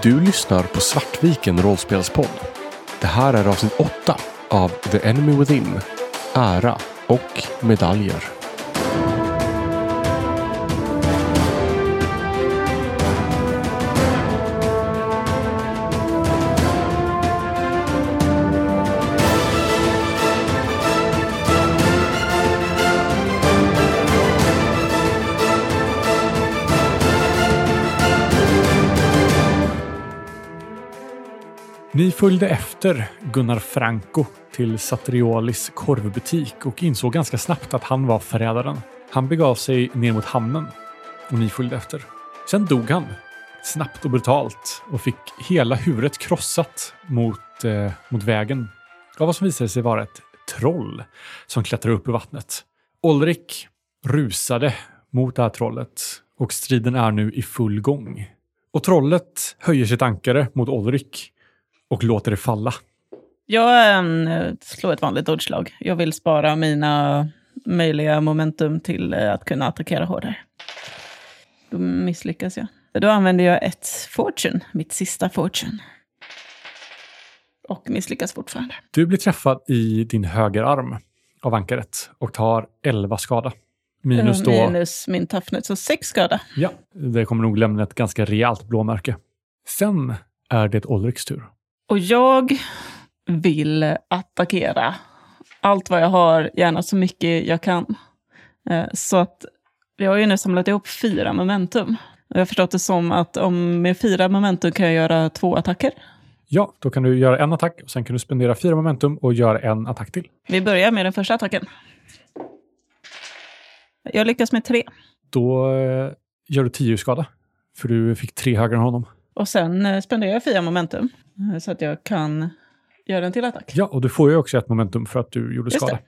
Du lyssnar på Svartviken rollspelspodd. Det här är avsnitt 8 av The Enemy Within, Ära och medaljer. Ni följde efter Gunnar Franco till Satriolis korvbutik och insåg ganska snabbt att han var förrädaren. Han begav sig ner mot hamnen och ni följde efter. Sen dog han, snabbt och brutalt och fick hela huvudet krossat mot, eh, mot vägen av vad som visade sig vara ett troll som klättrade upp i vattnet. Olrik rusade mot det här trollet och striden är nu i full gång. Och trollet höjer sitt ankare mot Olrik och låter det falla. Jag äm, slår ett vanligt dodge-slag. Jag vill spara mina möjliga momentum till eh, att kunna attackera hårdare. Då misslyckas jag. Då använder jag ett fortune, mitt sista fortune. Och misslyckas fortfarande. Du blir träffad i din högerarm av ankaret och tar 11 skada. Minus Eh, då... Minus min toughness, så sex skada. Ja, det kommer nog lämna ett ganska rejält blåmärke. Sen är det Olriks tur. Och jag vill attackera allt vad jag har, gärna så mycket jag kan. Eh, Så att vi har ju nu samlat ihop fyra momentum. Jag har förstått det som att om med fyra momentum kan jag göra två attacker. Ja, då kan du göra en attack och sen kan du spendera fyra momentum och göra en attack till. Vi börjar med den första attacken. Jag lyckas med tre. Då eh, gör du 10 skada. För du fick tre högre än honom. Och sen eh, spenderar jag fyra momentum. Eh, Så att jag kan göra en till attack. Ja, och du får ju också ett momentum för att du gjorde Just skada.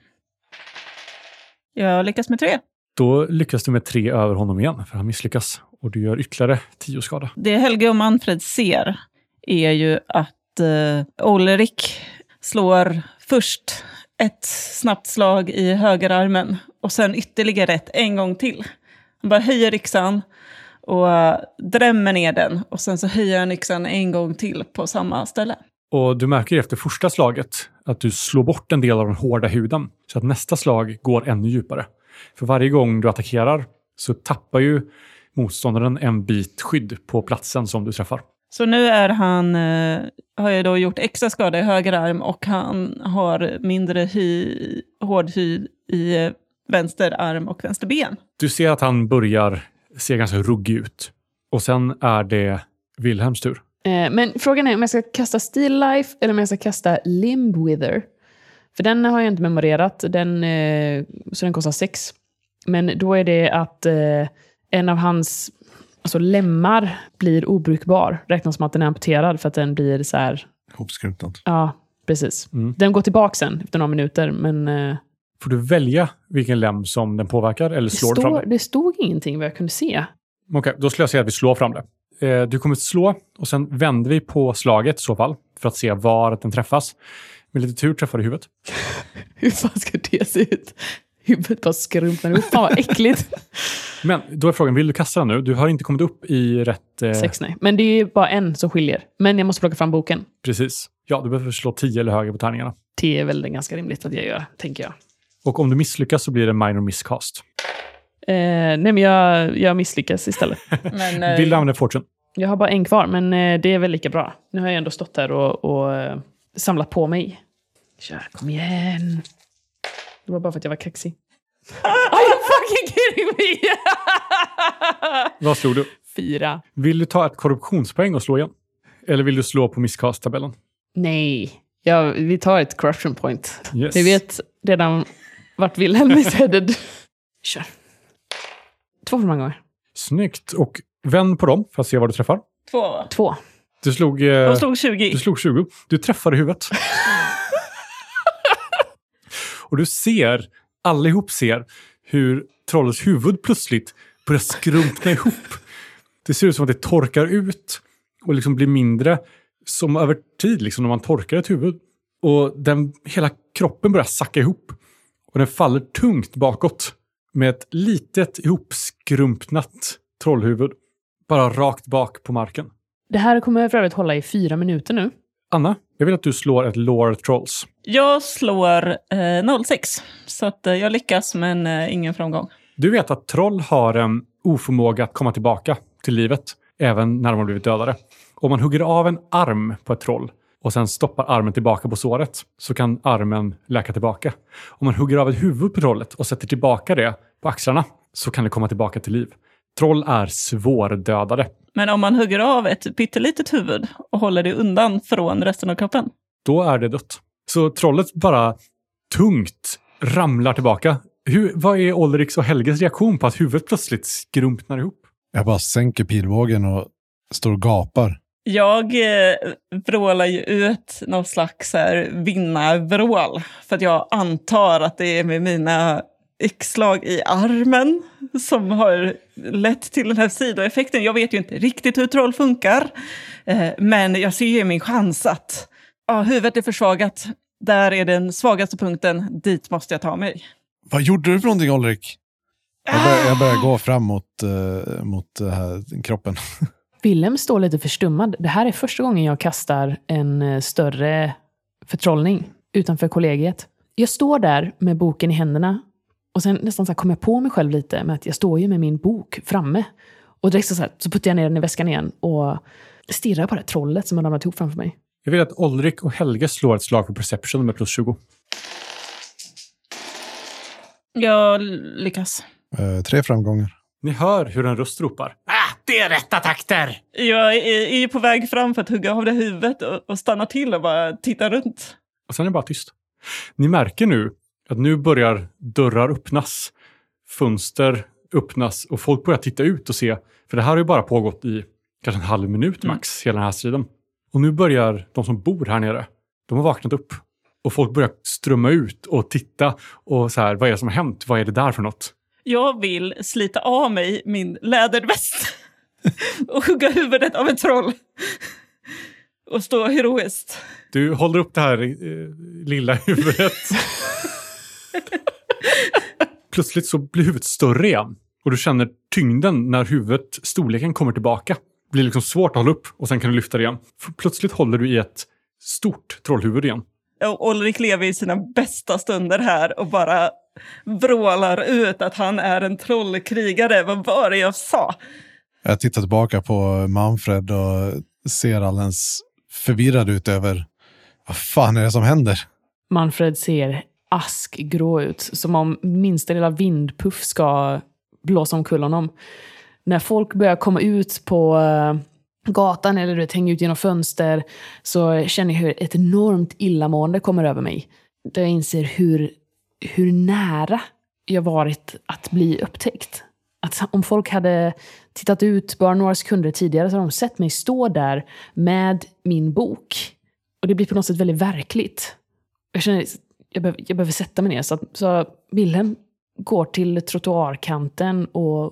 Jag lyckas med tre. Då lyckas du med tre över honom igen, för han misslyckas. Och du gör ytterligare 10 skada. Det Helge och Manfred ser är ju att eh, Olrik slår först ett snabbt slag i högerarmen och sen ytterligare ett en gång till. Han bara höjer yxan och eh, drämmer ner den och sen så höjer han yxan en gång till på samma ställe. Och du märker efter första slaget att du slår bort en del av den hårda huden. Så att nästa slag går ännu djupare. För varje gång du attackerar så tappar ju motståndaren en bit skydd på platsen som du träffar. Så nu är han, eh, har jag då gjort extra skada i höger arm och han har mindre hy, hård hy i eh, vänster arm och vänster ben. Du ser att han börjar se ganska ruggig ut. Och sen är det Wilhelms tur. Eh, Men frågan är om jag ska kasta Steel Life eller om jag ska kasta Limb Wither. För den har jag inte memorerat, den, eh, så den kostar sex. Men då är det att eh, en av hans alltså lemmar blir obrukbar. Räknas som att den är amputerad för att den blir så här... Hopskrutad. Ja, precis. Mm. Den går tillbaka sen efter några minuter, men eh, Får du välja vilken lem som den påverkar eller det, slår du fram står, det? det stod ingenting vad jag kunde se. Okej, då skulle jag säga att vi slår fram det. Eh, du kommer slå och sen vänder vi på slaget i så fall för att se var den träffas. Med lite tur träffar du huvudet. Hur fan ska det se ut? Huvudet bara skrumpnar ihop. Fan vad äckligt. Men då är frågan, vill du kasta den nu? Du har inte kommit upp i rätt... Eh, Sex, nej. Men det är bara en som skiljer. Men jag måste plocka fram boken. Precis. Ja, du behöver slå 10 eller högre på tärningarna. Det är väl ganska rimligt att jag gör, tänker jag. Och om du misslyckas så blir det minor miscast. Eh, nej, men jag, jag misslyckas istället. Men, eh, Vill du använda fortune? Jag har bara en kvar, men eh, det är väl lika bra. Nu har jag ändå stått här och, och eh, samlat på mig. Kör, kom igen. Det var bara för att jag var kaxig. Are you fucking kidding me? Vad slog du? Fyra. Vill du ta ett korruptionspoäng och slå igen? Eller vill du slå på miscast-tabellen? Nej. Ja, vi tar ett corruption point. Yes. Vi vet redan vart Wilhelm is headed. Kör. Två för många gånger. Snyggt. Och vänd på dem för att se var du träffar. Två va? Två. Du slog, eh, Jag slog 20. du slog 20. Du träffade huvudet. och du ser, allihop ser, hur trollets huvud plötsligt börjar skrumpna ihop. Det ser ut som att det torkar ut och liksom blir mindre som över tid, liksom när man torkar ett huvud. Och den, hela kroppen börjar sacka ihop. Och den faller tungt bakåt med ett litet ihopskrumpnat trollhuvud bara rakt bak på marken. Det här kommer för övrigt hålla i fyra minuter nu. Anna, jag vill att du slår ett lore trolls. Jag slår eh, 06, så att, eh, jag lyckas men eh, ingen framgång. Du vet att troll har en oförmåga att komma tillbaka till livet, även när de har blivit dödade. Om man hugger av en arm på ett troll och sen stoppar armen tillbaka på såret så kan armen läka tillbaka. Om man hugger av ett huvud på trollet och sätter tillbaka det på axlarna så kan det komma tillbaka till liv. Troll är svårdödade. Men om man hugger av ett pyttelitet huvud och håller det undan från resten av kroppen. Då är det dött. Så trollet bara tungt ramlar tillbaka. Hur, vad är Olriks och Helges reaktion på att huvudet plötsligt skrumpnar ihop? Jag bara sänker pilbågen och står och gapar. Jag eh, vrålar ju ut någon slags här vinnarvrål. För att jag antar att det är med mina yxslag i armen som har lett till den här sidoeffekten. Jag vet ju inte riktigt hur troll funkar. Eh, men jag ser ju min chans att ja, huvudet är försvagat. Där är den svagaste punkten. Dit måste jag ta mig. Vad gjorde du för någonting, Ulrik? Jag börjar, jag börjar gå fram mot, eh, mot eh, här, kroppen. Willem står lite förstummad. Det här är första gången jag kastar en eh, större förtrollning utanför kollegiet. Jag står där med boken i händerna och sen nästan så här kom jag på mig själv lite med att jag står ju med min bok framme. Och direkt så, här, så puttar jag ner den i väskan igen och stirrar på det här trollet som har ramlat ihop framför mig. Jag vill att Olrik och Helge slår ett slag på perception med plus 20. Jag lyckas. Eh, tre framgångar. Ni hör hur en röst ropar. Det är rätta takter! Jag är, är på väg fram för att hugga av det huvudet och, och stanna till och bara titta runt. Och sen är det bara tyst. Ni märker nu att nu börjar dörrar öppnas, fönster öppnas och folk börjar titta ut och se. För det här har ju bara pågått i kanske en halv minut max, hela den här striden. Och nu börjar de som bor här nere, de har vaknat upp. Och folk börjar strömma ut och titta och så här, vad är det som har hänt? Vad är det där för något? Jag vill slita av mig min läderväst och hugga huvudet av ett troll. Och stå heroiskt. Du håller upp det här eh, lilla huvudet. Plötsligt så blir huvudet större igen. Och du känner tyngden när huvudet, storleken kommer tillbaka. Det blir liksom svårt att hålla upp och sen kan du lyfta det igen. För plötsligt håller du i ett stort trollhuvud igen. Och Ulrik lever i sina bästa stunder här och bara vrålar ut att han är en trollkrigare. Vad var det jag sa? Jag tittar tillbaka på Manfred och ser alldeles förvirrad ut över vad fan är det som händer? Manfred ser askgrå ut, som om minsta lilla vindpuff ska blåsa omkull honom. När folk börjar komma ut på eh, gatan eller du hänga ut genom fönster så känner jag hur ett enormt illamående kommer över mig. Där jag inser hur, hur nära jag varit att bli upptäckt. Att om folk hade tittat ut bara några sekunder tidigare så har de sett mig stå där med min bok. Och det blir på något sätt väldigt verkligt. Jag känner jag behöver, jag behöver sätta mig ner. Så, att, så Wilhelm går till trottoarkanten och,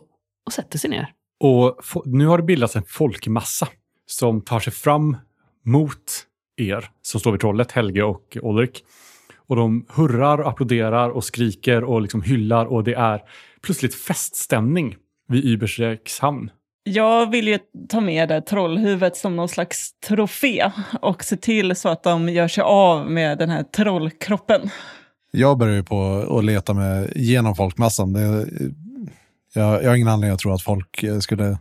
och sätter sig ner. Och nu har det bildats en folkmassa som tar sig fram mot er som står vid trollet, Helge och Ulrik. Och de hurrar, applåderar och skriker och liksom hyllar och det är plötsligt feststämning vid Übersräks hamn. Jag vill ju ta med det trollhuvudet som någon slags trofé och se till så att de gör sig av med den här trollkroppen. Jag börjar ju på att leta mig genom folkmassan. Det, jag, jag har ingen anledning att tro att folk eh, skulle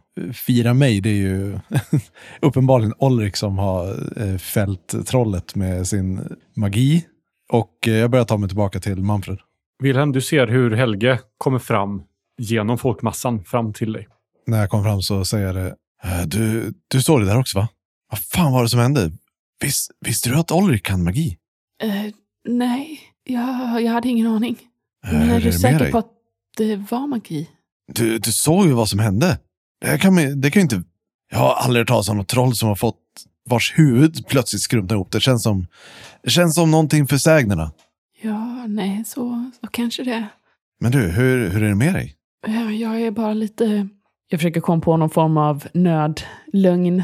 fira mig. Det är ju uppenbarligen Olrik som har eh, fällt trollet med sin magi. Och eh, jag börjar ta mig tillbaka till Manfred. Wilhelm, du ser hur Helge kommer fram genom folkmassan fram till dig. När jag kommer fram så säger det. "Eh, Du, du står där också va? Vad fan var det som hände? Vis, visste du att Olrik kan magi? Eh, nej, jag, jag hade ingen aning. Eh, Men är är du säker dig? på att det var magi? Du, du såg ju vad som hände. Det, kan, det kan ju inte... Jag har aldrig hört talas om något troll som har fått vars huvud plötsligt skrumpnar ihop. Det känns som, det känns som någonting för sägnerna. Ja, nej, så, så kanske det. Men du, hur, hur är det med dig? Ja, Jag är bara lite... Jag försöker komma på någon form av nödlögn.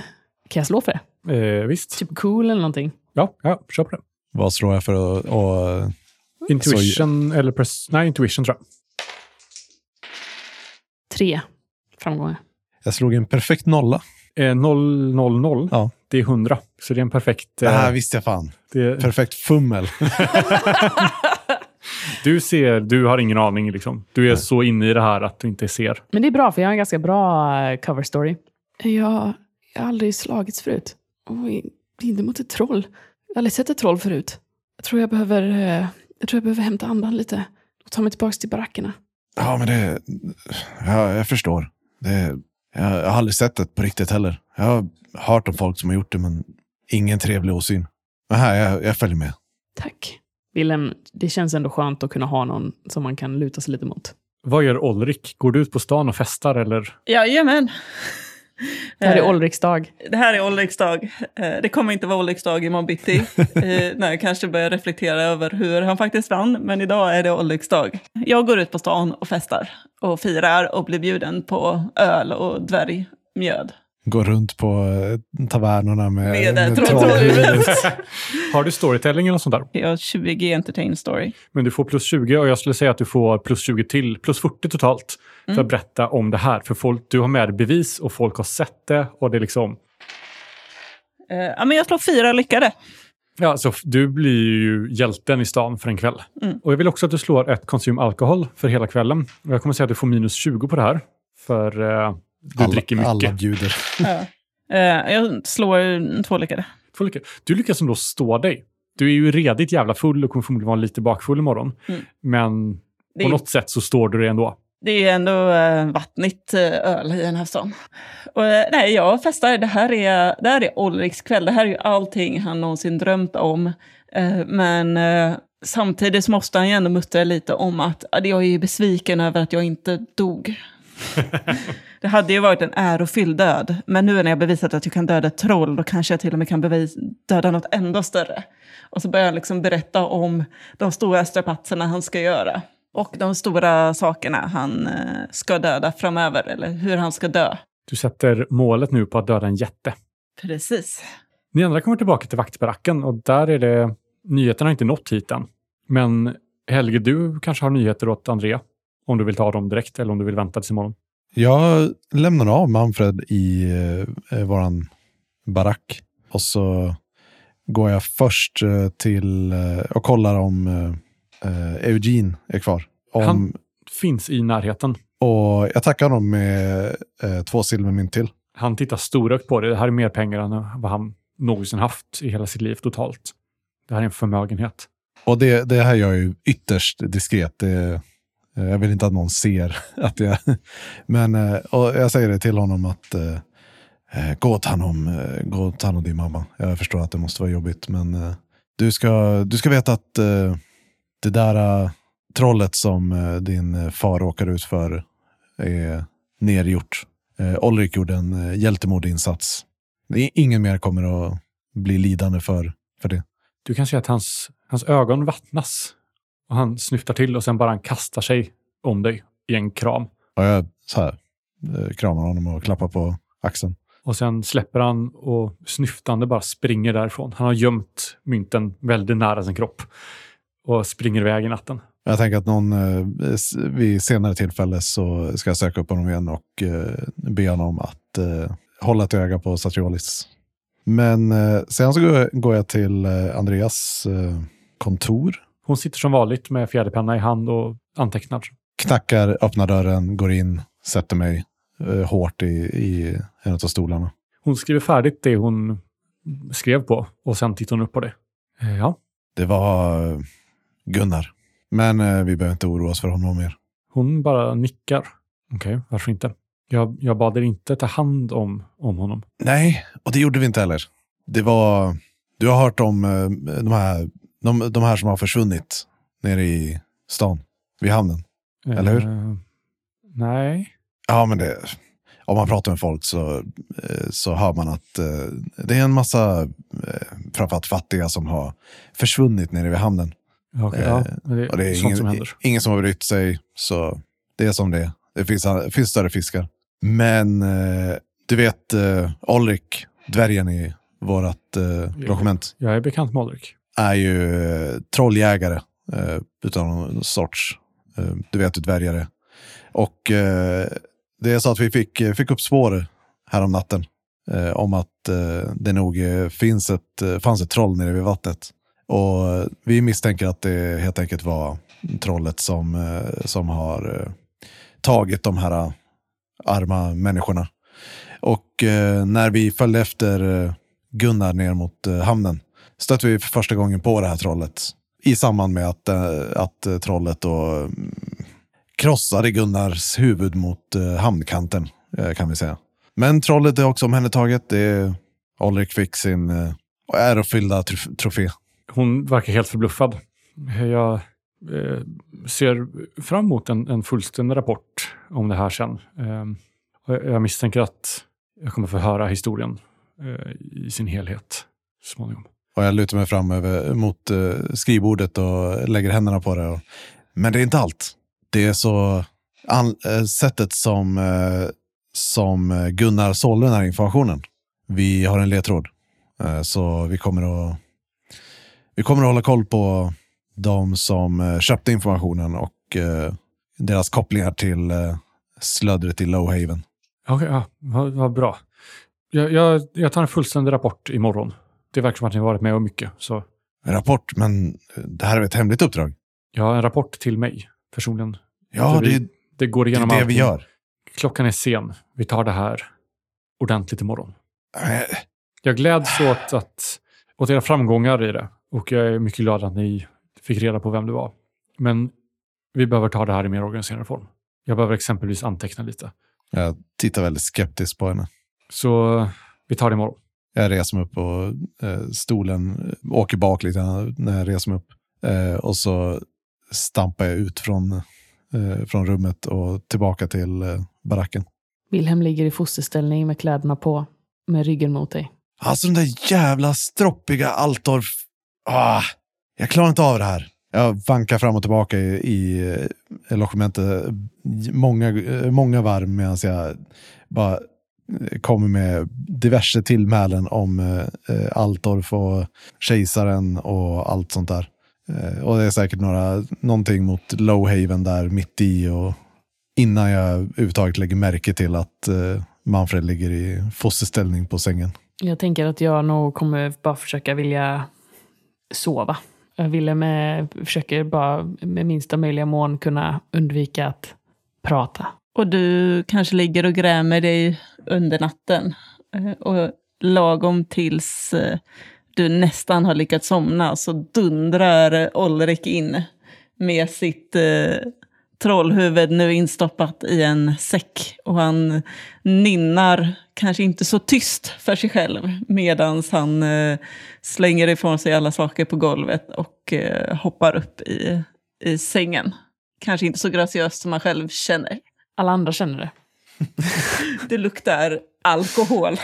Kan jag slå för det? Eh, visst. Typ cool eller någonting? Ja, ja, kör på det. Vad slår jag för att... Och, Intuition eller press... Nej, intuition tror jag. Tre framgångar. jag slog en perfekt nolla. Eh, 000, Ja. det är 100. Så det är en perfekt... Det eh, här visste jag fan. det, Perfekt fummel. du ser, du har ingen aning liksom. Du är Nej. så inne i det här att du inte ser. Men det är bra, för jag har en ganska bra eh, cover story. Jag, jag har aldrig slagits förut. Och inte mot ett troll. Jag har aldrig sett ett troll förut. Jag tror jag behöver, eh, jag tror jag behöver hämta andan lite. Och ta mig tillbaka till barackerna. Ja, men det... Ja, jag förstår. Det, jag, jag har aldrig sett det på riktigt heller. Jag har hört om folk som har gjort det, men ingen trevlig åsyn. Men här, jag, jag följer med. Tack. Willem, det känns ändå skönt att kunna ha någon som man kan luta sig lite mot. Vad gör Olrik? Går du ut på stan och festar eller? Jajamän. Det här är Eh, Olriks dag. Det här är Olriks dag. Eh, Det kommer inte vara Olriks dag imorgon bitti. eh, när jag kanske börjar reflektera över hur han faktiskt vann. Men idag är det Olriks dag. Jag går ut på stan och festar. Och firar och blir bjuden på öl och dvärgmjöd. Går runt på eh, tavernorna med, Med ett troll- trollhuvud. Har du storytelling eller något sånt där? Jag har 20 entertain story. Men du får plus 20 och jag skulle säga att du får plus 20 till, plus 40 totalt. För Mm. att berätta om det här. För folk, du har med bevis och folk har sett det. Och det är liksom, Eh, ja, men jag slår fyra lyckade. ja, så du blir ju hjälten i stan för en kväll. Mm. Och jag vill också att du slår ett konsum alkohol för hela kvällen. Och jag kommer säga att du får minus 20 på det här. För eh, du alla, dricker mycket. Alla bjuder. Ja. Eh, jag slår två lyckade. Två lyckor. Du lyckas ändå stå dig. Du är ju redigt jävla full och kommer förmodligen vara lite bakfull imorgon. Mm. Men Det på är, något sätt så står du dig ändå. det är ju ändå eh, vattnigt eh, öl i den här stan. Och, eh, nej, jag festar. Det här är, det här är Olriks kväll. Det här är ju allting han någonsin drömt om. Men samtidigt måste han ju ändå muttra lite om att ja, jag är ju besviken över att jag inte dog. Det hade ju varit en ärofylld död. Men nu när jag bevisat att jag kan döda ett troll, då kanske jag till och med kan bevis, döda något ändå större. Och så börjar han liksom berätta om de stora strapatserna han ska göra. Och de stora sakerna han eh, ska döda framöver, eller hur han ska dö. Du sätter målet nu på att döda en jätte. Precis. Ni andra kommer tillbaka till vaktbaracken och där är det... Nyheterna har inte nått hit än. Men Helge, du kanske har nyheter åt Andrea? Om du vill ta dem direkt eller om du vill vänta tills imorgon. Jag lämnar av Manfred i eh, våran barack. Och så går jag först eh, till eh, och kollar om eh, eh, Eugene är kvar. Om, Han- Finns i närheten. Och jag tackar honom med eh, två silvermynt till. Han tittar storögt på det. Det här är mer pengar än vad han någonsin haft i hela sitt liv totalt. Det här är en förmögenhet. Och det, det här gör jag ju ytterst diskret. Det, Eh, jag vill inte att någon ser att jag... Men eh, och jag säger det till honom att eh, gå och ta hand om, gå och ta hand om din mamma. Jag förstår att det måste vara jobbigt, men du, ska, du ska veta att det där trollet som din far råkade ut för är nergjort. Olrik gjorde en hjältemodig insats. Ingen mer kommer att bli lidande för, för det. Du kan se att hans, hans ögon vattnas. Och han snyftar till och sen bara han kastar sig om dig i en kram. Och jag så här, eh, kramar honom och klappar på axeln. Och sen släpper han och snyftande bara springer därifrån. Han har gömt mynten väldigt nära sin kropp. Och springer iväg i natten. Jag tänker att någon eh, vid senare tillfälle så ska jag söka upp honom igen och eh, be honom att eh, hålla ett öga på Satriolis. Men eh, sen så går jag, går jag till eh, Andreas eh, kontor, Hon sitter som vanligt med fjäderpenna i hand och antecknar. knackar, öppnar dörren, går in, sätter mig eh, hårt i, i en av stolarna. Hon skriver färdigt det hon skrev på och sen tittar hon upp på det. Eh, Ja, Det var eh, Gunnar. Men eh, vi behöver inte oroa oss för honom mer. hon bara nickar. Okej, varför inte? Jag, jag bad er inte ta hand om, om honom. Nej, och det gjorde vi inte heller. Det var, du har hört om eh, de här, de, de här som har försvunnit nere i stan, vid hamnen. Eller hur? Eh, nej. Ja, men det, om man pratar med folk så, eh, så hör man att eh, det är en massa, framförallt fattiga, som har försvunnit nere vid hamnen. Okej, Eh, ja, det, Och det är ingen som händer. ingen som har brytt sig, så det är som det är. Det finns, det finns större fiskar. Men eh, du vet eh, Olrik, dvärgen i vårt eh, dokument, Jag är bekant med Ulrik är ju eh, trolljägare eh, utav någon sorts. Eh, du vet utvärjare. Och eh, det är så att vi fick, eh, fick upp spår här om natten eh, om att eh, det nog eh, finns ett, fanns ett troll nere vid vattnet. Och vi misstänker att det helt enkelt var trollet som, eh, som har eh, tagit de här arma människorna. Och eh, när vi följde efter Gunnar ner mot eh, hamnen stötte vi för första gången på det här trollet. I samband med att, eh, att eh, trollet då mm, krossade Gunnars huvud mot eh, hamnkanten, kan vi säga. Men trollet är också omhändertaget. Det är fick sin eh, ärofyllda trofé. Hon verkar helt förbluffad. Jag eh, ser fram emot en, en fullständig rapport om det här sen. Eh, och jag jag misstänker att jag kommer få höra historien eh, i sin helhet så småningom. Och jag lutar mig fram över, mot eh, skrivbordet och lägger händerna på det. Och, men det är inte allt. Det är så an, eh, sättet som, eh, som Gunnar sålde den här informationen. Vi har en ledtråd. Eh, så vi kommer att vi kommer att hålla koll på de som eh, köpte informationen och eh, deras kopplingar till eh, slödret i Lowhaven. Okej, ja, vad, vad bra. Jag, jag, jag tar en fullständig rapport imorgon. Det verkar som att ni har varit med om mycket. Så En rapport, men det här är ett hemligt uppdrag. har en rapport till mig personligen. Ja, det, vi, det går det är igenom det vi allting. gör. Klockan är sen. Vi tar det här ordentligt imorgon. Eh, Jag gläds åt, att, åt era framgångar i det och jag är mycket glad att ni fick reda på vem det var. Men vi behöver ta det här i mer organiserad form. Jag behöver exempelvis anteckna lite. Jag tittar väldigt skeptiskt på henne. Så vi tar det imorgon. Jag reser mig upp och eh, stolen eh, åker bak lite när jag reser mig upp. Eh, och så stampar jag ut från, eh, från rummet och tillbaka till eh, baracken. Wilhelm ligger i fosterställning med kläderna på, med ryggen mot dig. Alltså den där jävla stroppiga Altorf. Ah, jag klarar inte av det här. Jag vankar fram och tillbaka i, i eh, logementet många, eh, många varv medan jag bara kommer med diverse tillmälen om eh, Altorf och kejsaren och allt sånt där. Eh, och det är säkert några, någonting mot Lowhaven där mitt i och innan jag överhuvudtaget lägger märke till att eh, Manfred ligger i fosterställning på sängen. Jag tänker att jag nog kommer bara försöka vilja sova. Jag ville med, försöker bara med minsta möjliga mån kunna undvika att prata. Och du kanske ligger och grämer dig under natten. Eh, och lagom tills eh, du nästan har lyckats somna så dundrar Olrik in med sitt eh, trollhuvud nu instoppat i en säck. Och han nynnar, kanske inte så tyst för sig själv, medan han eh, slänger ifrån sig alla saker på golvet och eh, hoppar upp i, i sängen. Kanske inte så graciöst som man själv känner. Alla andra känner det. Det luktar alkohol.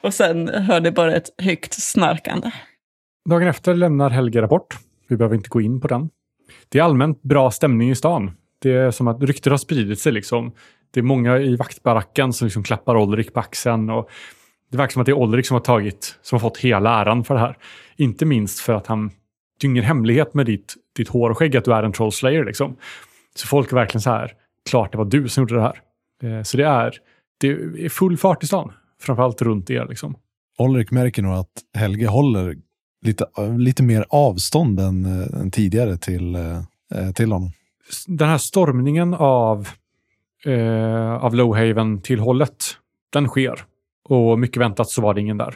Och sen hör ni bara ett högt snarkande. Dagen efter lämnar Helge rapport. Vi behöver inte gå in på den. Det är allmänt bra stämning i stan. Det är som att ryktet har spridit sig. Liksom. Det är många i vaktbaracken som liksom klappar Olrik på axeln. Och det verkar som att det är Olrik som har, tagit, som har fått hela äran för det här. Inte minst för att han... Det är ingen hemlighet med ditt, ditt hår och skägg att du är en trollslayer. Liksom. Så folk är verkligen så här, klart det var du som gjorde det här. Eh, Så det är, det är full fart i stan. Framförallt runt er. Liksom. Ulrik märker nog att Helge håller lite, lite mer avstånd än, eh, än tidigare till, eh, till honom. den här stormningen av, eh, av Lowhaven till hållet, den sker. Och mycket väntat så var det ingen där.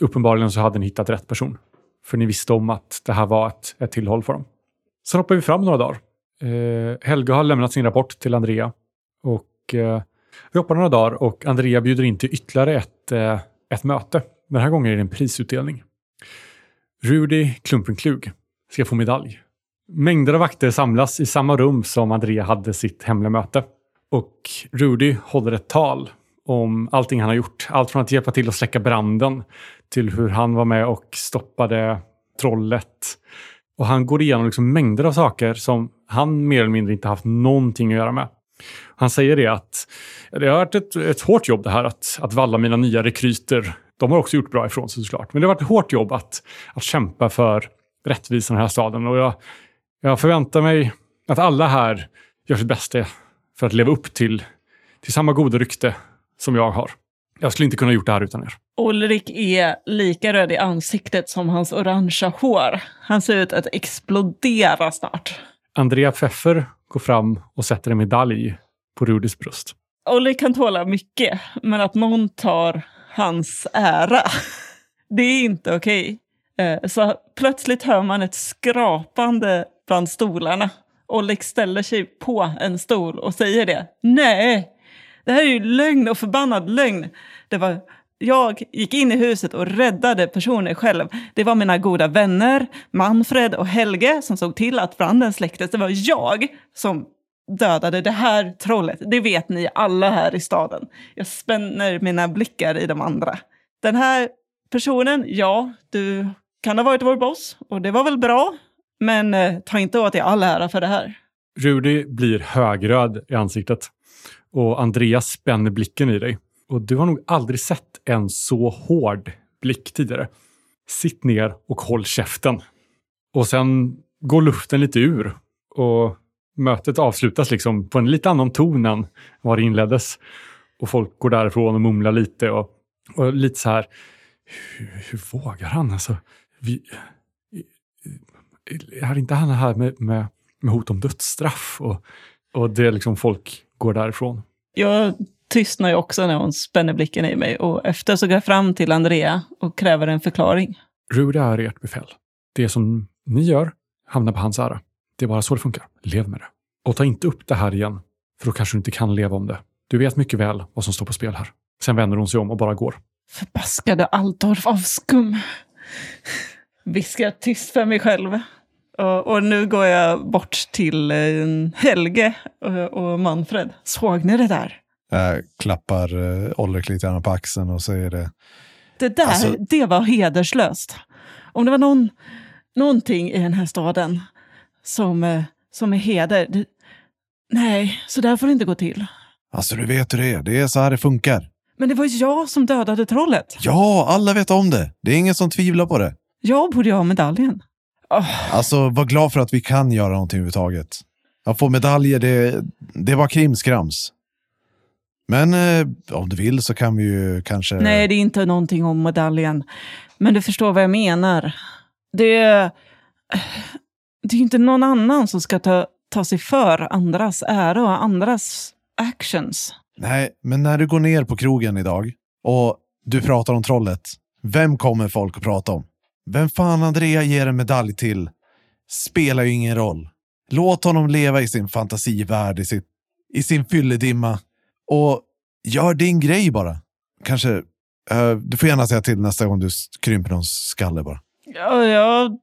Uppenbarligen så hade ni hittat rätt person. För ni visste om att det här var ett, ett tillhåll för dem. Sen hoppar vi fram några dagar. Eh, Helga har lämnat sin rapport till Andrea. Och eh, vi hoppar några dagar och Andrea bjuder in till ytterligare ett, eh, ett möte. Den här gången är det en prisutdelning. Rudy Klumpenklug ska få medalj. Mängder av vakter samlas i samma rum som Andrea hade sitt hemliga möte. Och Rudy håller ett tal om allting han har gjort. Allt från att hjälpa till att släcka branden till hur han var med och stoppade trollet. Och han går igenom liksom mängder av saker som han mer eller mindre inte haft någonting att göra med. Han säger det att det har varit ett, ett hårt jobb det här att, att valla mina nya rekryter. De har också gjort bra ifrån sig såklart. Men det har varit ett hårt jobb att, att kämpa för rättvisan i den här staden. Och jag, jag förväntar mig att alla här gör sitt bästa för att leva upp till, till samma goda rykte som jag har. Jag skulle inte kunna gjort det här utan er. Ulrik är lika röd i ansiktet som hans orangea hår. Han ser ut att explodera snart. Andrea Pfeffer går fram och sätter en medalj på Rudis bröst. Olli kan tåla mycket, men att någon tar hans ära, det är inte okej. Okay. Så plötsligt hör man ett skrapande bland stolarna. Ulrik ställer sig på en stol och säger det. Nej, det här är ju lögn och förbannad lögn. Det var jag gick in i huset och räddade personer själv. Det var mina goda vänner, Manfred och Helge, som såg till att branden släcktes. Det var jag som dödade det här trollet. Det vet ni alla här i staden. Jag spänner mina blickar i de andra. Den här personen, ja, du kan ha varit vår boss och det var väl bra. Men eh, ta inte åt dig all ära för det här. Rudy blir högröd i ansiktet och Andreas spänner blicken i dig. Och du har nog aldrig sett en så hård blick tidigare. Sitt ner och håll käften. Och sen går luften lite ur och mötet avslutas liksom på en lite annan ton än vad det inleddes. Och folk går därifrån och mumlar lite och, och lite så här. Hur, hur vågar han? Alltså, vi, är inte han här med, med, med hot om dödsstraff? Och, och det är liksom folk går därifrån. Jag tystnar ju också när hon spänner blicken i mig och efter så går jag fram till Andrea och kräver en förklaring. Rudy är ert befäl. Det som ni gör hamnar på hans ära. Det är bara så det funkar. Lev med det. Och ta inte upp det här igen, för då kanske du inte kan leva om det. Du vet mycket väl vad som står på spel här. Sen vänder hon sig om och bara går. Förbaskade Altorf av skum. Viskar jag tyst för mig själv. Och, och nu går jag bort till eh, Helge och, och Manfred. Såg ni det där? Jag klappar uh, Olrik lite grann på axeln och säger det. Det där, Alltså- det var hederslöst. Om det var någon, någonting i den här staden som, eh, som är heder. Det, nej, så där får det inte gå till. Alltså du vet hur det är, det är så här det funkar. Men det var jag som dödade trollet. Ja, alla vet om det. Det är ingen som tvivlar på det. Jag borde ju ha medaljen. Åh, Alltså var glad för att vi kan göra någonting överhuvudtaget. Att få medaljer, det, det var krimskrams. Men eh, om du vill så kan vi ju kanske... Nej, det är inte någonting om medaljen. Men du förstår vad jag menar. Det är, det är inte någon annan som ska ta, ta sig för andras ära och andras actions. Nej, men när du går ner på krogen idag och du pratar om trollet, vem kommer folk att prata om? Vem fan Andrea ger en medalj till spelar ju ingen roll. Låt honom leva i sin fantasivärld, i, sitt, i sin fylledimma och gör din grej bara. Kanske, uh, du får gärna säga till nästa gång du krymper någons skalle bara. Ja, jag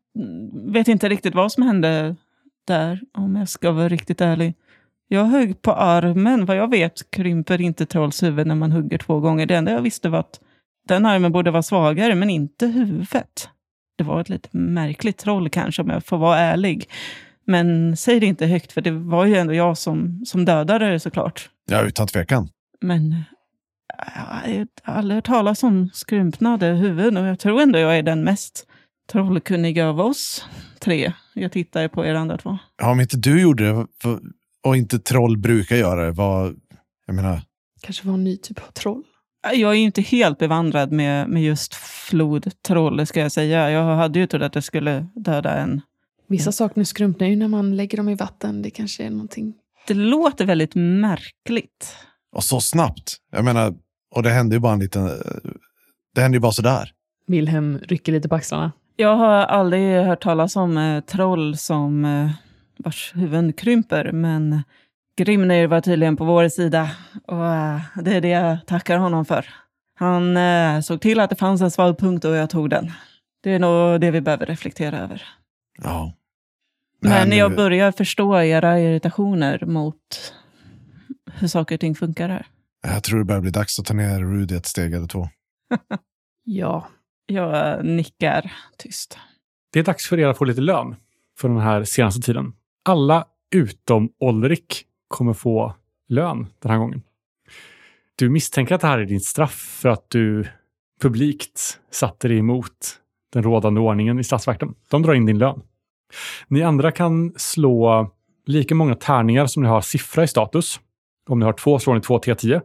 vet inte riktigt vad som hände där, om jag ska vara riktigt ärlig. Jag högg på armen. Vad jag vet krymper inte trolls huvud när man hugger två gånger. Det enda jag visste var att den armen borde vara svagare, men inte huvudet. Det var ett lite märkligt troll kanske, om jag får vara ärlig. Men säg det inte högt, för det var ju ändå jag som, som dödade det såklart. Ja, utan tvekan. Men äh, jag har aldrig hört talas om skrumpnade huvuden och jag tror ändå jag är den mest trollkunniga av oss tre. Jag tittar på er andra två. Ja, om inte du gjorde det och inte troll brukar göra det, vad... Jag menar, Kanske var en ny typ av troll. Jag är ju inte helt bevandrad med, med just flodtroll, ska jag säga. Jag hade ju trott att jag skulle döda en. Vissa saker skrumpnar ju när man lägger dem i vatten. Det kanske är någonting. Det låter väldigt märkligt. och så snabbt. Jag menar, och det hände ju bara en liten... Det hände ju bara sådär. Wilhelm rycker lite på axlarna. Jag har aldrig hört talas om eh, troll som eh, vars huvuden krymper, men Grimnir var tydligen på vår sida och eh, det är det jag tackar honom för. Han eh, såg till att det fanns en svag punkt och jag tog den. Det är nog det vi behöver reflektera över. Ja. Men nu- jag börjar förstå era irritationer mot hur saker och ting funkar här. Jag tror det börjar bli dags att ta ner Rudy ett steg eller två. Ja. Jag nickar tyst. Det är dags för er att få lite lön för den här senaste tiden. Alla utom Olrik kommer få lön den här gången. Du misstänker att det här är ditt straff för att du publikt satte dig emot den rådande ordningen i stadsvakten. De drar in din lön. Ni andra kan slå lika många tärningar som ni har siffra i status. Om ni har två slår ni två T10.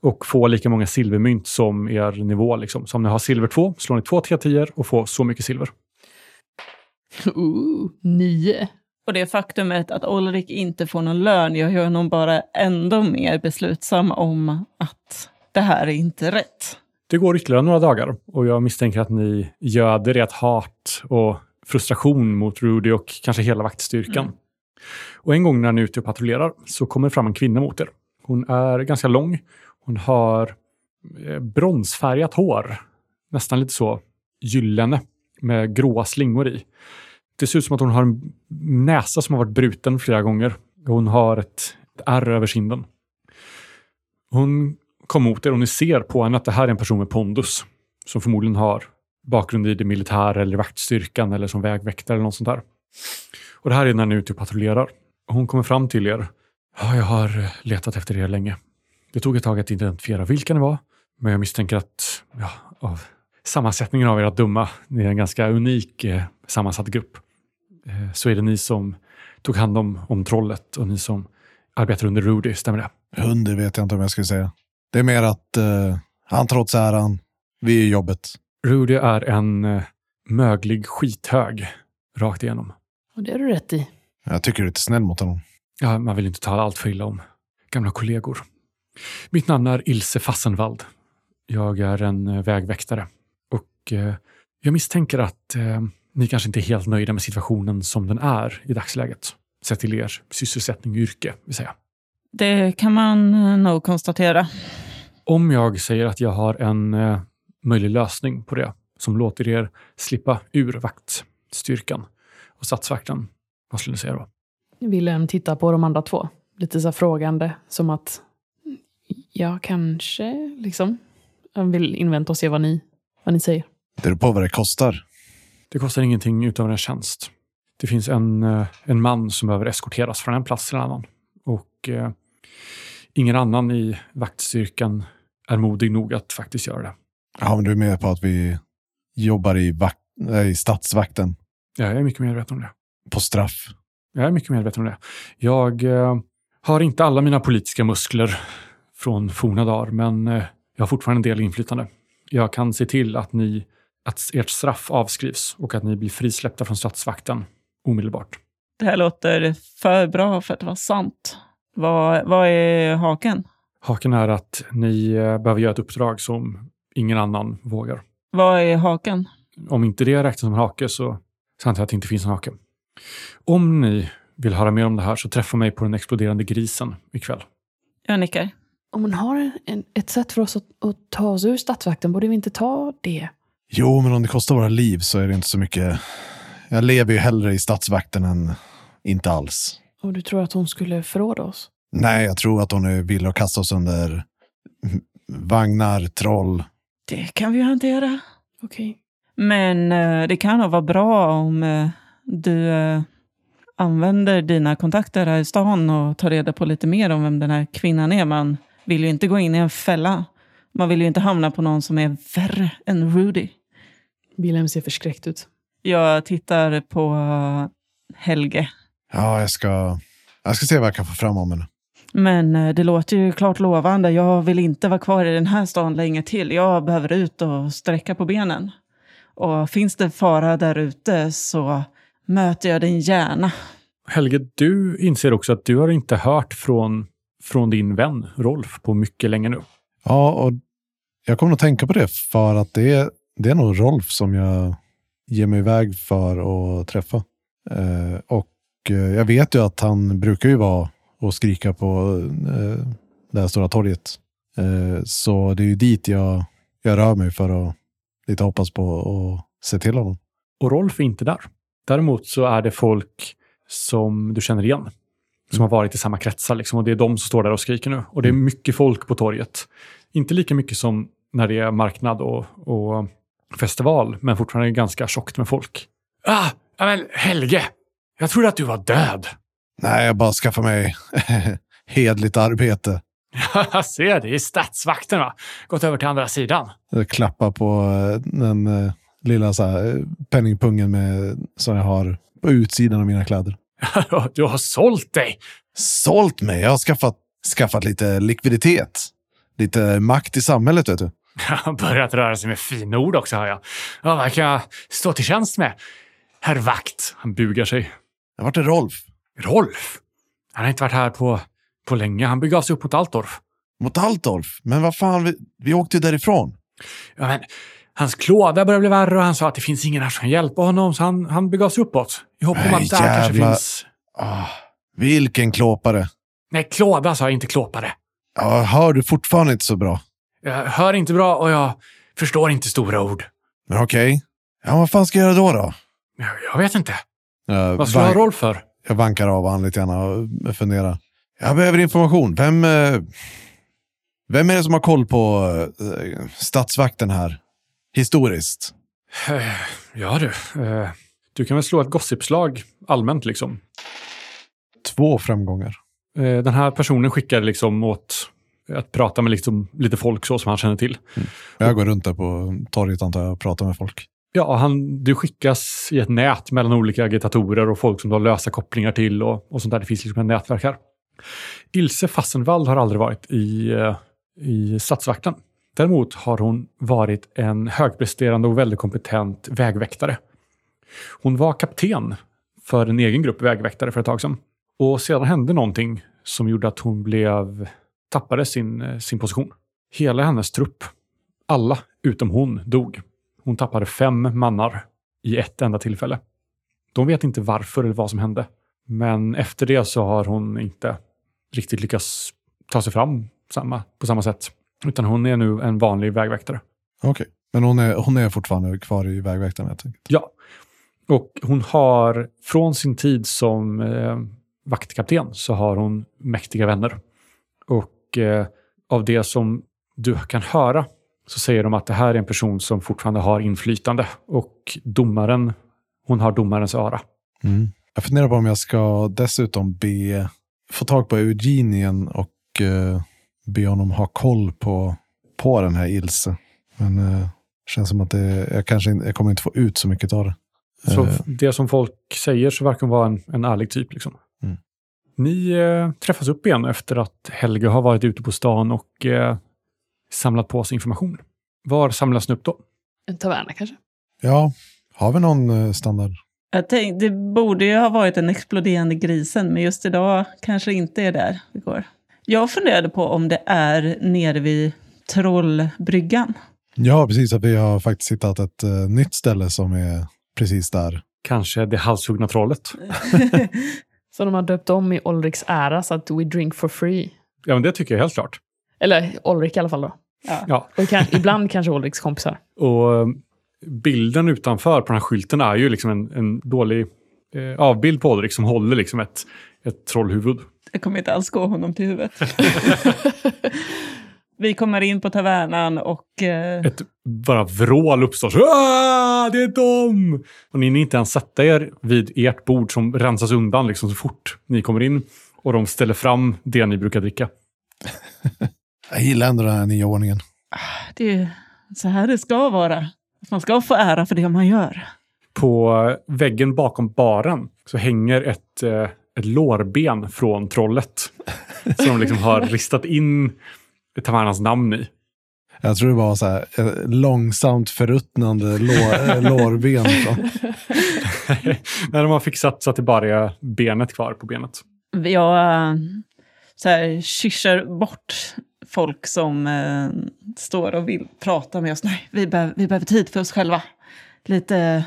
och få lika många silvermynt som er nivå. Liksom. Så om ni har silver 2 slår ni två T10 och får så mycket silver. Ooh, nio. Och det faktumet att Ulrik inte får någon lön gör honom bara ändå mer beslutsam om att det här är inte rätt. Det går ytterligare några dagar och jag misstänker att ni göder ert hat och frustration mot Rudy och kanske hela vaktstyrkan. Mm. Och en gång när ni är ute och patrullerar så kommer fram en kvinna mot er. Hon är ganska lång. Hon har eh, bronsfärgat hår. Nästan lite så gyllene med gråa slingor i. Det ser ut som att hon har en näsa som har varit bruten flera gånger. Hon har ett, ett ärr över kinden. Hon kom mot er och ni ser på henne att det här är en person med pondus. Som förmodligen har bakgrund i det militära eller i vaktstyrkan eller som vägväktare eller något sånt där. Och det här är när ni är ute och patrullerar. Hon kommer fram till er. Ja, jag har eh, letat efter er länge. Det tog ett tag att identifiera vilka ni var, men jag misstänker att ja, av sammansättningen av era dumma, ni är en ganska unik eh, sammansatt grupp, eh, så är det ni som tog hand om, om trollet och ni som arbetar under Rudy, stämmer det? Under vet jag inte om jag skulle säga. Det är mer att eh, han trots äran, vi är jobbet. Rudy är en eh, möglig skithög rakt igenom. Och det är du rätt i. Jag tycker du är lite snäll mot honom. Ja, man vill inte tala allt för illa om gamla kollegor. Mitt namn är Ilse Fassenwald. Jag är en eh, vägväktare och eh, jag misstänker att eh, ni kanske inte är helt nöjda med situationen som den är i dagsläget. Sett till er sysselsättning och yrke, vill säga. Det kan man eh, nog konstatera. Om jag säger att jag har en eh, möjlig lösning på det som låter er slippa ur vaktstyrkan och statsvakten, vad skulle ni säga då? Wilhelm tittar på de andra två. Lite så frågande, som att ja, kanske, liksom. Han vill invänta och se vad ni, vad ni säger. Det beror på vad det kostar. Det kostar ingenting utöver en tjänst. Det finns en, eh, en man som behöver eskorteras från en plats till en annan. Och eh, ingen annan i vaktstyrkan är modig nog att faktiskt göra det. Ja, men du är med på att vi jobbar i, vakt, i stadsvakten Jag är mycket medveten om det. på straff. Jag är mycket medveten om det. Jag eh, har inte alla mina politiska muskler från forna dagar, men eh, jag har fortfarande en del inflytande. Jag kan se till att, ni, att ert straff avskrivs och att ni blir frisläppta från statsvakten omedelbart. Det här låter för bra för att vara sant. Vad, vad är haken? Haken är att ni eh, behöver göra ett uppdrag som ingen annan vågar. Vad är haken? Om inte det räknas som en hake så, antar jag att det inte finns en hake. Om ni vill höra mer om det här så träffa mig på den exploderande grisen ikväll. Jag nickar. Om man har en, ett sätt för oss att, att ta oss ur statsvakten, borde vi inte ta det? Jo, men om det kostar våra liv så är det inte så mycket. Jag lever ju hellre i stadsvakten än inte alls. Och du tror att hon skulle förråda oss? Nej, jag tror att hon är villig att kasta oss under vagnar, troll. Det kan vi hantera. Okej. Men eh, det kan nog vara bra om eh, du eh, använder dina kontakter här i stan och tar reda på lite mer om vem den här kvinnan är. Man vill ju inte gå in i en fälla. Man vill ju inte hamna på någon som är värre än Rudy. Wilhelm ser förskräckt ut. Jag tittar på eh, Helge. Ja, jag ska, jag ska se vad jag kan få fram om henne. Men eh, det låter ju klart lovande. Jag vill inte vara kvar i den här stan länge till. Jag behöver ut och sträcka på benen. Och finns det fara där ute så möter jag den gärna. Helge, du inser också att du har inte hört från, från din vän Rolf på mycket länge nu. Ja, och jag kommer att tänka på det för att det är, det är nog Rolf som jag ger mig iväg för att träffa. Eh, och eh, jag vet ju att han brukar ju vara och skrika på eh, det här stora torget. Eh, så det är ju dit jag, jag rör mig för att lite hoppas på och se till honom. Och Rolf är inte där. Däremot så är det folk som du känner igen. Som har varit i samma kretsar. Liksom, och det är de som står där och skriker nu. Och det är mycket folk på torget. Inte lika mycket som när det är marknad och, och festival, men fortfarande ganska tjockt med folk. Ah, men Helge! Jag trodde att du var död. Nej, jag bara skaffar mig hedligt arbete. Jag ser det i statsvakten va? Gått över till andra sidan. Jag klappar på eh, den eh, lilla så här, eh, penningpungen med, som jag har på utsidan av mina kläder. Du har sålt dig. Sålt mig? Jag har skaffat, skaffat lite likviditet. Lite makt i samhället, vet du. Han börjat röra sig med fina ord också, hör jag. Ja, vad kan jag stå till tjänst med? Herr Vakt. Han bugar sig. Jag vart är Rolf? Rolf? Han har inte varit här på, på länge. Han begav sig upp mot Altorf. Mot Altolf? Men vad fan, vi, vi åkte ju därifrån. Ja, men, hans klåda börjar bli värre och han sa att det finns ingen här som kan hjälpa honom, så han, han begav sig uppåt. I hopp om att där kanske jävla- finns... Ah, vilken klåpare. Nej, klåda sa jag, inte klåpare. Ja, hör du fortfarande inte så bra. Jag hör inte bra och jag förstår inte stora ord. Okej. Ja, vad fan ska jag göra då? då? Jag, jag vet inte. Jag, Vad ska jag ha roll för? Jag vankar av han lite grann och funderar. Jag behöver information. Vem, eh, vem är det som har koll på eh, statsvakten här? Historiskt. Eh, Ja du. Du kan väl slå ett gossipslag allmänt liksom. Två framgångar. Den här personen skickar liksom åt att prata med liksom lite folk så som han känner till. Jag går runt där på torget antar jag och pratar med folk. Ja, han, du skickas i ett nät mellan olika agitatorer och folk som du har lösa kopplingar till och, och sånt där. Det finns liksom ett nätverk här. Ilse Fassenwald har aldrig varit i, eh, i statsvakten. Däremot har hon varit en högpresterande och väldigt kompetent vägväktare. Hon var kapten för en egen grupp vägväktare för ett tag sedan. Och sedan hände någonting som gjorde att hon blev, tappade sin, eh, sin position. Hela hennes trupp, alla utom hon, dog. Hon tappade fem mannar i ett enda tillfälle. De vet inte varför eller vad som hände. Men efter det så har hon inte riktigt lyckats ta sig fram samma, på samma sätt. Utan hon är nu en vanlig vägväktare. Okej. Men hon är, hon är fortfarande kvar i vägväktaren helt enkelt. Ja. Och hon har från sin tid som eh, vaktkapten så har hon mäktiga vänner. Och eh, av det som du kan höra så säger de att det här är en person som fortfarande har inflytande. Och domaren, hon har domarens öra. Mm. Jag funderar på om jag ska dessutom be, få tag på Eugenien och eh, be honom ha koll på, på den här Ilse. Men eh, känns som att det, jag kanske jag kommer inte få ut så mycket av det. Så Eh. det som folk säger så verkar hon vara en, en ärlig typ. Liksom. Mm. Ni eh, träffas upp igen efter att Helge har varit ute på stan och eh, samlat på sig information. Var samlas ni upp då? En taverna kanske? Ja, har vi någon eh, standard? Jag tänkte, det borde ju ha varit den exploderande grisen, men just idag kanske inte är där vi går. Jag funderade på om det är nere vid Trollbryggan. Ja, precis. Att vi har faktiskt hittat ett eh, nytt ställe som är precis där. Kanske det halshuggna trollet? Så de har döpt om i Olriks ära så att we drink for free. Ja, men det tycker jag helt klart. Eller Olrik i alla fall då. Ja. Ja. Och kan, ibland kanske Olriks kompisar. Och eh, bilden utanför på den här skylten är ju liksom en, en dålig eh, avbild på Ulrik som håller liksom ett, ett trollhuvud. Jag kommer inte alls gå honom till huvudet. vi kommer in på tavernan och... Eh, Ett bara vrål uppstår. "Ah, det är de! Och ni hinner inte ens sätta er vid ert bord som rensas undan liksom så fort ni kommer in. Och de ställer fram det ni brukar dricka. Jag gillar ändå den här nya ordningen. det är så här det ska vara. Man ska få ära för det man gör. På väggen bakom baren så hänger ett, eh, ett lårben från trollet. som de liksom har ristat in tavernans namn i. Jag tror det var så här, eh, långsamt förruttnande lår, eh, lårben. När de har fixat så att det bara är benet kvar på benet. Jag så här, kyssar bort folk som eh, står och vill prata med oss. Nej, vi, behöver- vi behöver tid för oss själva. Lite,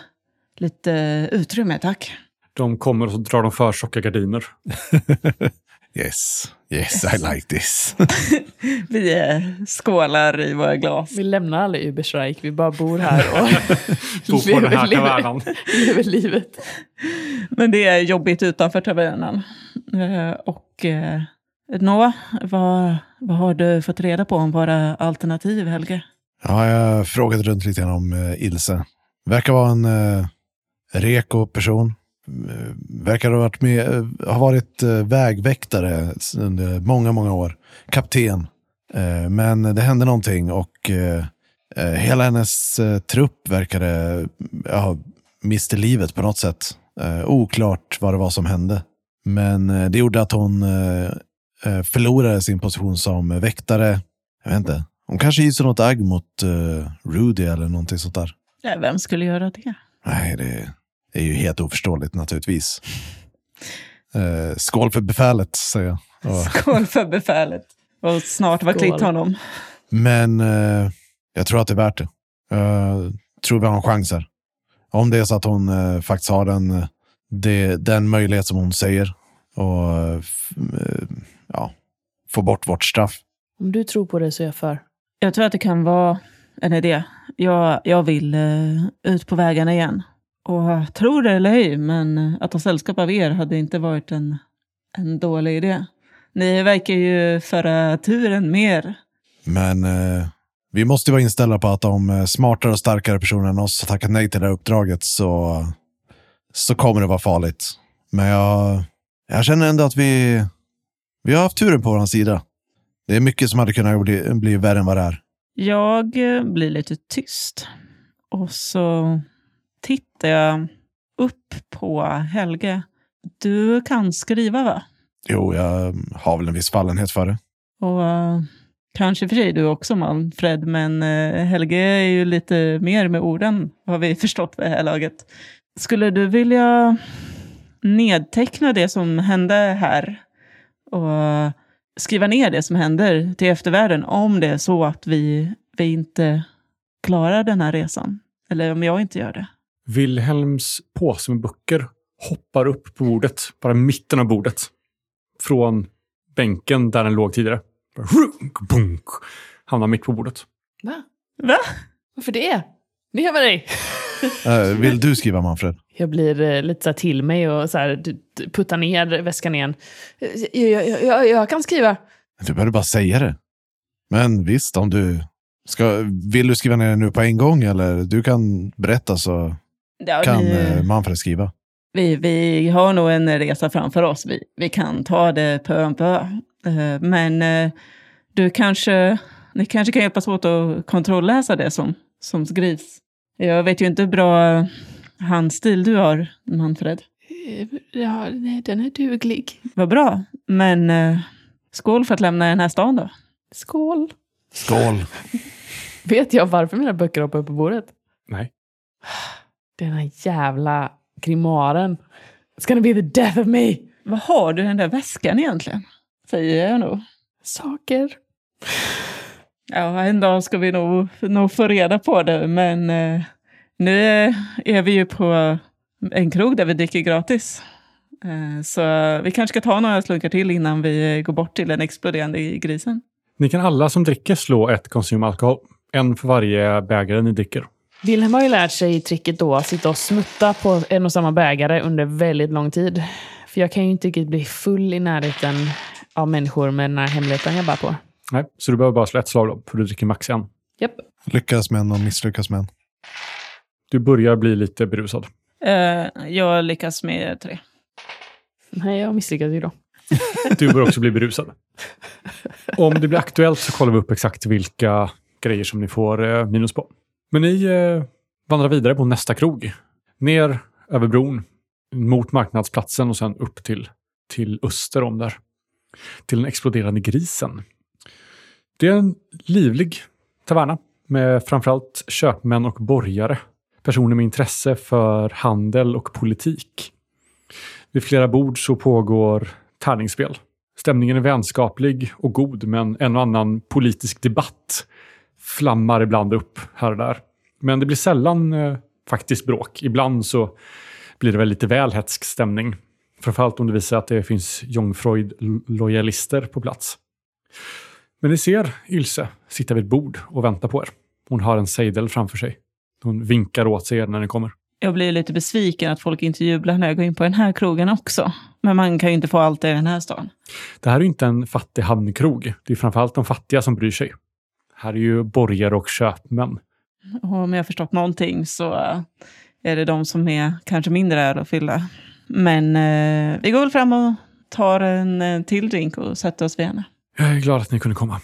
lite utrymme, tack. De kommer och så drar de för tjocka gardiner. Yes, yes, I like this. Vi eh, skålar i våra glas. Vi lämnar aldrig Überstreik, vi bara bor här och På, på den här tavernan. lever livet. Men det är jobbigt utanför tavernan. Eh, och eh, Nå, vad, vad har du fått reda på om våra alternativ, Helge? Ja, jag frågade runt lite grann om eh, Ilse. Verkar vara en eh, reko person. Eh, verkar ha varit, med, eh, ha varit eh, vägväktare under många, många år. Kapten. Men det hände någonting och hela hennes trupp verkade ja, miste livet på något sätt. Oklart vad det var som hände. Men det gjorde att hon förlorade sin position som väktare Jag vet inte. Hon kanske hyser något agg mot eh, Rudy eller någonting sånt där. Ja, vem skulle göra det? Nej, det, det är ju helt oförståeligt naturligtvis. Eh, skål för befälet, säger jag. Och, Skål för befälet. Och snart var klippt honom. men eh, jag tror att det är värt det. Jag tror vi har en chans här. Om det är så att hon eh, faktiskt har den, eh, det, den möjlighet som hon säger. Och eh, eh, få bort vårt straff. Om du tror på det så är jag för. Jag tror att det kan vara en idé. Jag, jag vill eh, ut på vägarna igen. Och tror det eller ej, men eh, att ha sällskap av er hade inte varit en, en dålig idé. Ni verkar ju föra turen mer. Men eh, vi måste vara inställda på att om eh, smartare och starkare personer än oss har tackat nej till det här uppdraget så, så kommer det vara farligt. Men jag, jag känner ändå att vi, vi har haft turen på vår sida. Det är mycket som hade kunnat bli, bli värre än vad det är. Jag eh, blir lite tyst. Och så tittar jag upp på Helge. Du kan skriva va? Jo, jag har väl en viss fallenhet för det. Och eh, kanske för sig du också Manfred, men eh, Helge är ju lite mer med orden, har vi förstått vid det här laget. Skulle du vilja nedteckna det som hände här och skriva ner det som händer till eftervärlden om det är så att vi, vi inte klarar den här resan? Eller om jag inte gör det? Wilhelms påse med böcker hoppar upp på bordet, bara mitten av bordet. Från bänken där den låg tidigare. Runk, bunk, hamnar mitt på bordet. Va? Va? Varför det? Ner med dig! Eh, vill du skriva Manfred? Jag blir eh, lite så här till mig och så här, puttar ner väskan igen. Jag, jag, jag, jag kan skriva. Du behöver bara säga det. Men visst, om du ska, vill du skriva ner det nu på en gång eller du kan berätta så Ja, kan vi, eh, Manfred skriva. vi, vi har nog en resa framför oss. Vi, vi kan ta det pö om pö. Eh, Men du kanske, ni kanske kan hjälpas åt att kontrollläsa det som, som skrivs. Jag vet ju inte hur bra handstil du har, Manfred. Eh, Ja, nej, den är duglig. Vad bra. Men eh, skål för att lämna den här stan då. Skål! Skål! Vet jag varför mina böcker hoppar upp på bordet? Nej. Den här jävla grimaren. It's gonna be the death of me! Vad har du i den där väskan egentligen? Säger jag nog. Saker. Ja, en dag ska vi nog, nog få reda på det, men eh, nu är vi ju på en krog där vi dricker gratis. Eh, så vi kanske ska ta några slunkar till innan vi går bort till den exploderande grisen. Ni kan alla som dricker slå ett konsum alkohol. En för varje bägare ni dricker. Wilhelm har ju lärt sig tricket då att sitta och smutta på en och samma bägare under väldigt lång tid. För jag kan ju inte riktigt bli full i närheten av människor med den här hemligheten jag bär på. Nej, så du behöver bara slå ett slag då, för du dricker max en. Japp. Lyckas med en och misslyckas med en. Du börjar bli lite berusad. Eh, jag lyckas med tre. Nej, jag misslyckades ju då. Du börjar också bli berusad. Om det blir aktuellt så kollar vi upp exakt vilka grejer som ni får eh, minus på. Men ni eh, vandrar vidare på nästa krog. Ner över bron, mot marknadsplatsen och sen upp till, till öster om där. Till den exploderande grisen. Det är en livlig taverna med framförallt köpmän och borgare. Personer med intresse för handel och politik. Vid flera bord så pågår tärningsspel. Stämningen är vänskaplig och god, men en och annan politisk debatt flammar ibland upp här och där. Men det blir sällan eh, faktiskt bråk. Ibland så blir det väl lite väl hetsk stämning. Framförallt om det visar att det finns Jungfreud-lojalister på plats. Men ni ser Ylse sitta vid ett bord och vänta på er. Hon har en sejdel framför sig. Hon vinkar åt sig er när ni kommer. Jag blir lite besviken att folk inte jublar när jag går in på den här krogen också. Men man kan ju inte få allt i den här stan. Det här är ju inte en fattig hamnkrog. Det är framförallt de fattiga som bryr sig. Här är ju borgare och köpmän. Och om jag har förstått någonting så eh, är det de som är kanske mindre öl att fylla. Men eh, vi går väl fram och tar en eh, till drink och sätter oss vid henne. Jag är glad att ni kunde komma.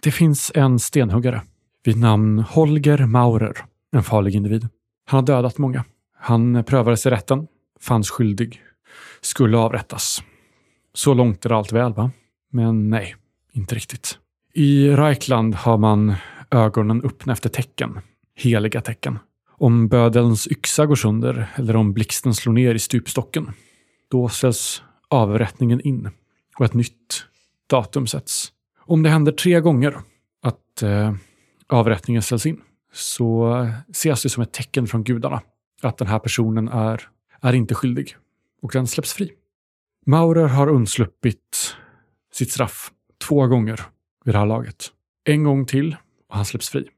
Det finns en stenhuggare vid namn Holger Maurer. En farlig individ. Han har dödat många. Han prövades i rätten, fanns skyldig, skulle avrättas. Så långt är allt väl, va? Men nej, inte riktigt. I Reichland har man ögonen öppna efter tecken, heliga tecken. Om bödelns yxa går sönder eller om blixten slår ner i stupstocken, då ställs avrättningen in och ett nytt datum sätts. Om det händer tre gånger att eh, avrättningen ställs in så ses det som ett tecken från gudarna att den här personen är, är inte skyldig och den släpps fri. Maurer har undsluppit sitt straff två gånger vid det här laget. En gång till och han släpps fri.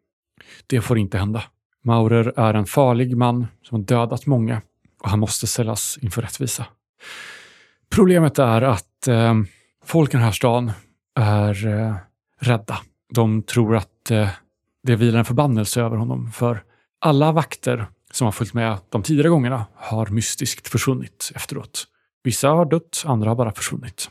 Det får inte hända. Maurer är en farlig man som har dödat många och han måste ställas inför rättvisa. Problemet är att eh, folk i den här stan är eh, rädda. De tror att eh, det vilar en förbannelse över honom för alla vakter som har följt med de tidigare gångerna har mystiskt försvunnit efteråt. Vissa har dött, andra har bara försvunnit.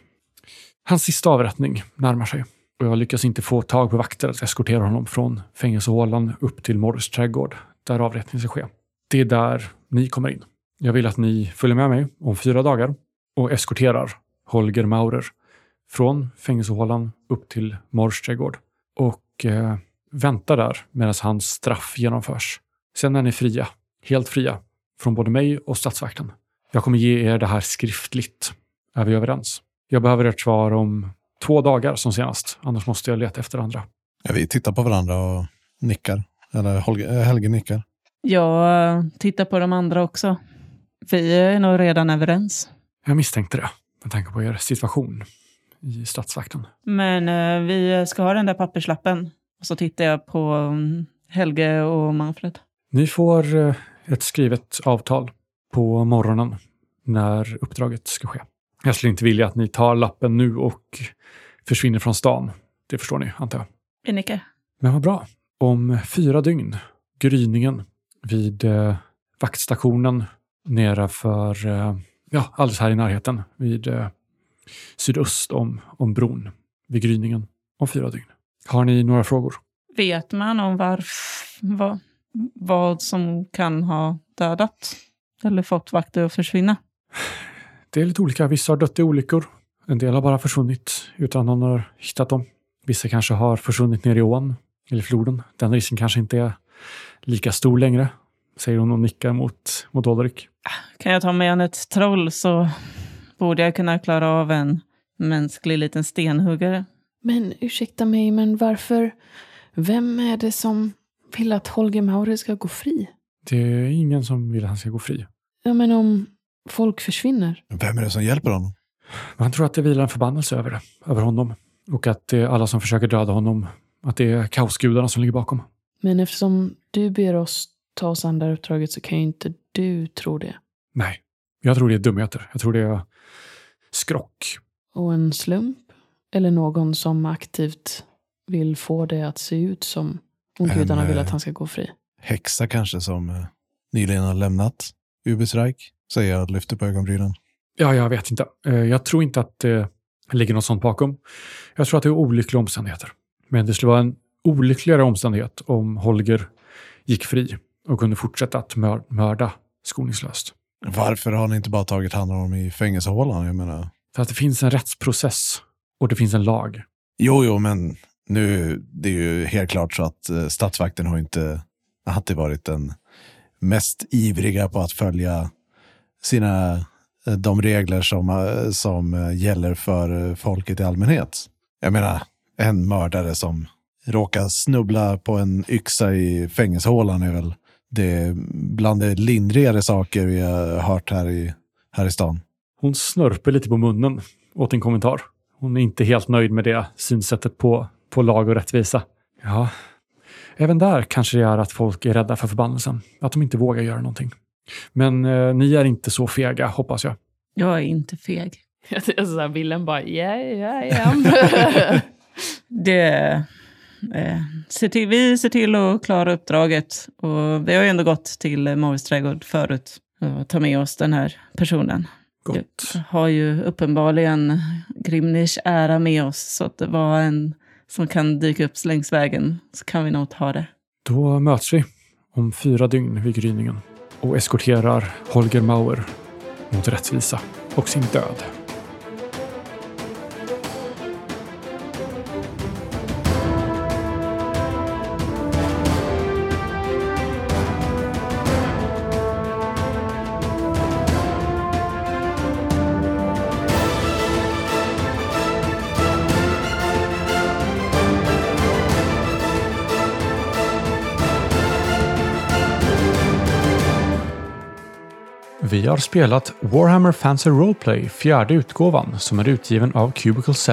Hans sista avrättning närmar sig och jag lyckas inte få tag på vakter att eskortera honom från fängelsehålan upp till Morris trädgård där avrättningen ska ske. Det är där ni kommer in. Jag vill att ni följer med mig om fyra dagar och eskorterar Holger Maurer från fängelsehålan upp till Morris trädgård och eh, väntar där medan hans straff genomförs. Sen är ni fria, helt fria, från både mig och statsvakten. Jag kommer ge er det här skriftligt. Är vi överens? Jag behöver ert svar om två dagar som senast, annars måste jag leta efter andra. Ja, vi tittar på varandra och nickar. Eller Holge, eh, Helge nickar. Jag eh, tittar på de andra också. Vi är nog redan överens. Jag misstänkte det, med tanke på er situation i statsvakten. Men eh, vi ska ha den där papperslappen. Och så tittar jag på mm, Helge och Manfred. Ni får eh, ett skrivet avtal på morgonen när uppdraget ska ske. Jag skulle inte vilja att ni tar lappen nu och försvinner från stan. Det förstår ni, antar jag. Vi nickar. Men vad bra. Om fyra dygn, gryningen, vid eh, vaktstationen nedanför, eh, ja, alldeles här i närheten, vid eh, sydöst om, om bron, vid gryningen, om fyra dygn. Har ni några frågor? Vet man om varf, vad, vad som kan ha dödat eller fått vakter att försvinna? Det är lite olika. Vissa har dött i olyckor. En del har bara försvunnit utan någon har hittat dem. Vissa kanske har försvunnit ner i ån eller floden. Den risken kanske inte är lika stor längre, säger hon och nickar mot, mot Ulrik. Kan jag ta med en ett troll så borde jag kunna klara av en mänsklig liten stenhuggare. Men ursäkta mig, men varför? Vem är det som vill att Holger Maurer ska gå fri? Det är ingen som vill att han ska gå fri. Ja, men om folk försvinner? Vem är det som hjälper honom? Man tror att det vilar en förbannelse över över honom. Och att det är alla som försöker döda honom, att det är kaosgudarna som ligger bakom. Men eftersom du ber oss ta oss an det här uppdraget så kan ju inte du tro det. Nej, jag tror det är dumheter. Jag tror det är skrock. Och en slump? Eller någon som aktivt vill få det att se ut som om En, gudarna vill eh, att han ska gå fri. Häxa kanske som eh, nyligen har lämnat Ubisreich, säger jag och lyfter på ögonbrynen. Ja, jag vet inte. Eh, Jag tror inte att det ligger något sånt bakom. Jag tror att det är olyckliga omständigheter. Men det skulle vara en olyckligare omständighet om Holger gick fri och kunde fortsätta att mör- mörda skoningslöst. Varför har ni inte bara tagit hand om honom i fängelsehålan? Jag menar, För att det finns en rättsprocess och det finns en lag. jo, jo, men nu, det är ju helt klart så att eh, statsvakten har inte alltid varit den mest ivriga på att följa sina, eh, de regler som, eh, som eh, gäller för folket i allmänhet. Jag menar, en mördare som råkar snubbla på en yxa i fängelsehålan är väl det bland de lindrigare saker vi har hört här i, här i stan. Hon snörper lite på munnen åt en kommentar. Hon är inte helt nöjd med det synsättet på, på lag och rättvisa. Ja, även där kanske det är att folk är rädda för förbannelsen. Att de inte vågar göra någonting. Men eh, ni är inte så fega, hoppas jag. Jag är inte feg. Alltså, Wilhelm bara, ja, ja, ja. Det, eh, ser till, vi ser till att klara uppdraget. Och vi har ju ändå gått till Morris trädgård förut och ta med oss den här personen. Gott. Vi har ju uppenbarligen Grimnish ära med oss. Så att det var en som kan dyka upp längs vägen så kan vi nog ta det. Då möts vi om fyra dygn vid gryningen och eskorterar Holger Mauer mot rättvisa och sin död. Vi har spelat Warhammer Fantasy Roleplay fjärde utgåvan som är utgiven av Cubicle 7.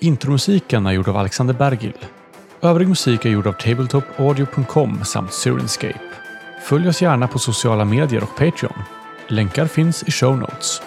Intromusiken är gjord av Alexander Bergil. Övrig musik är gjord av tabletopaudio.com samt Sirenscape. Följ oss gärna på sociala medier och Patreon. Länkar finns i show notes.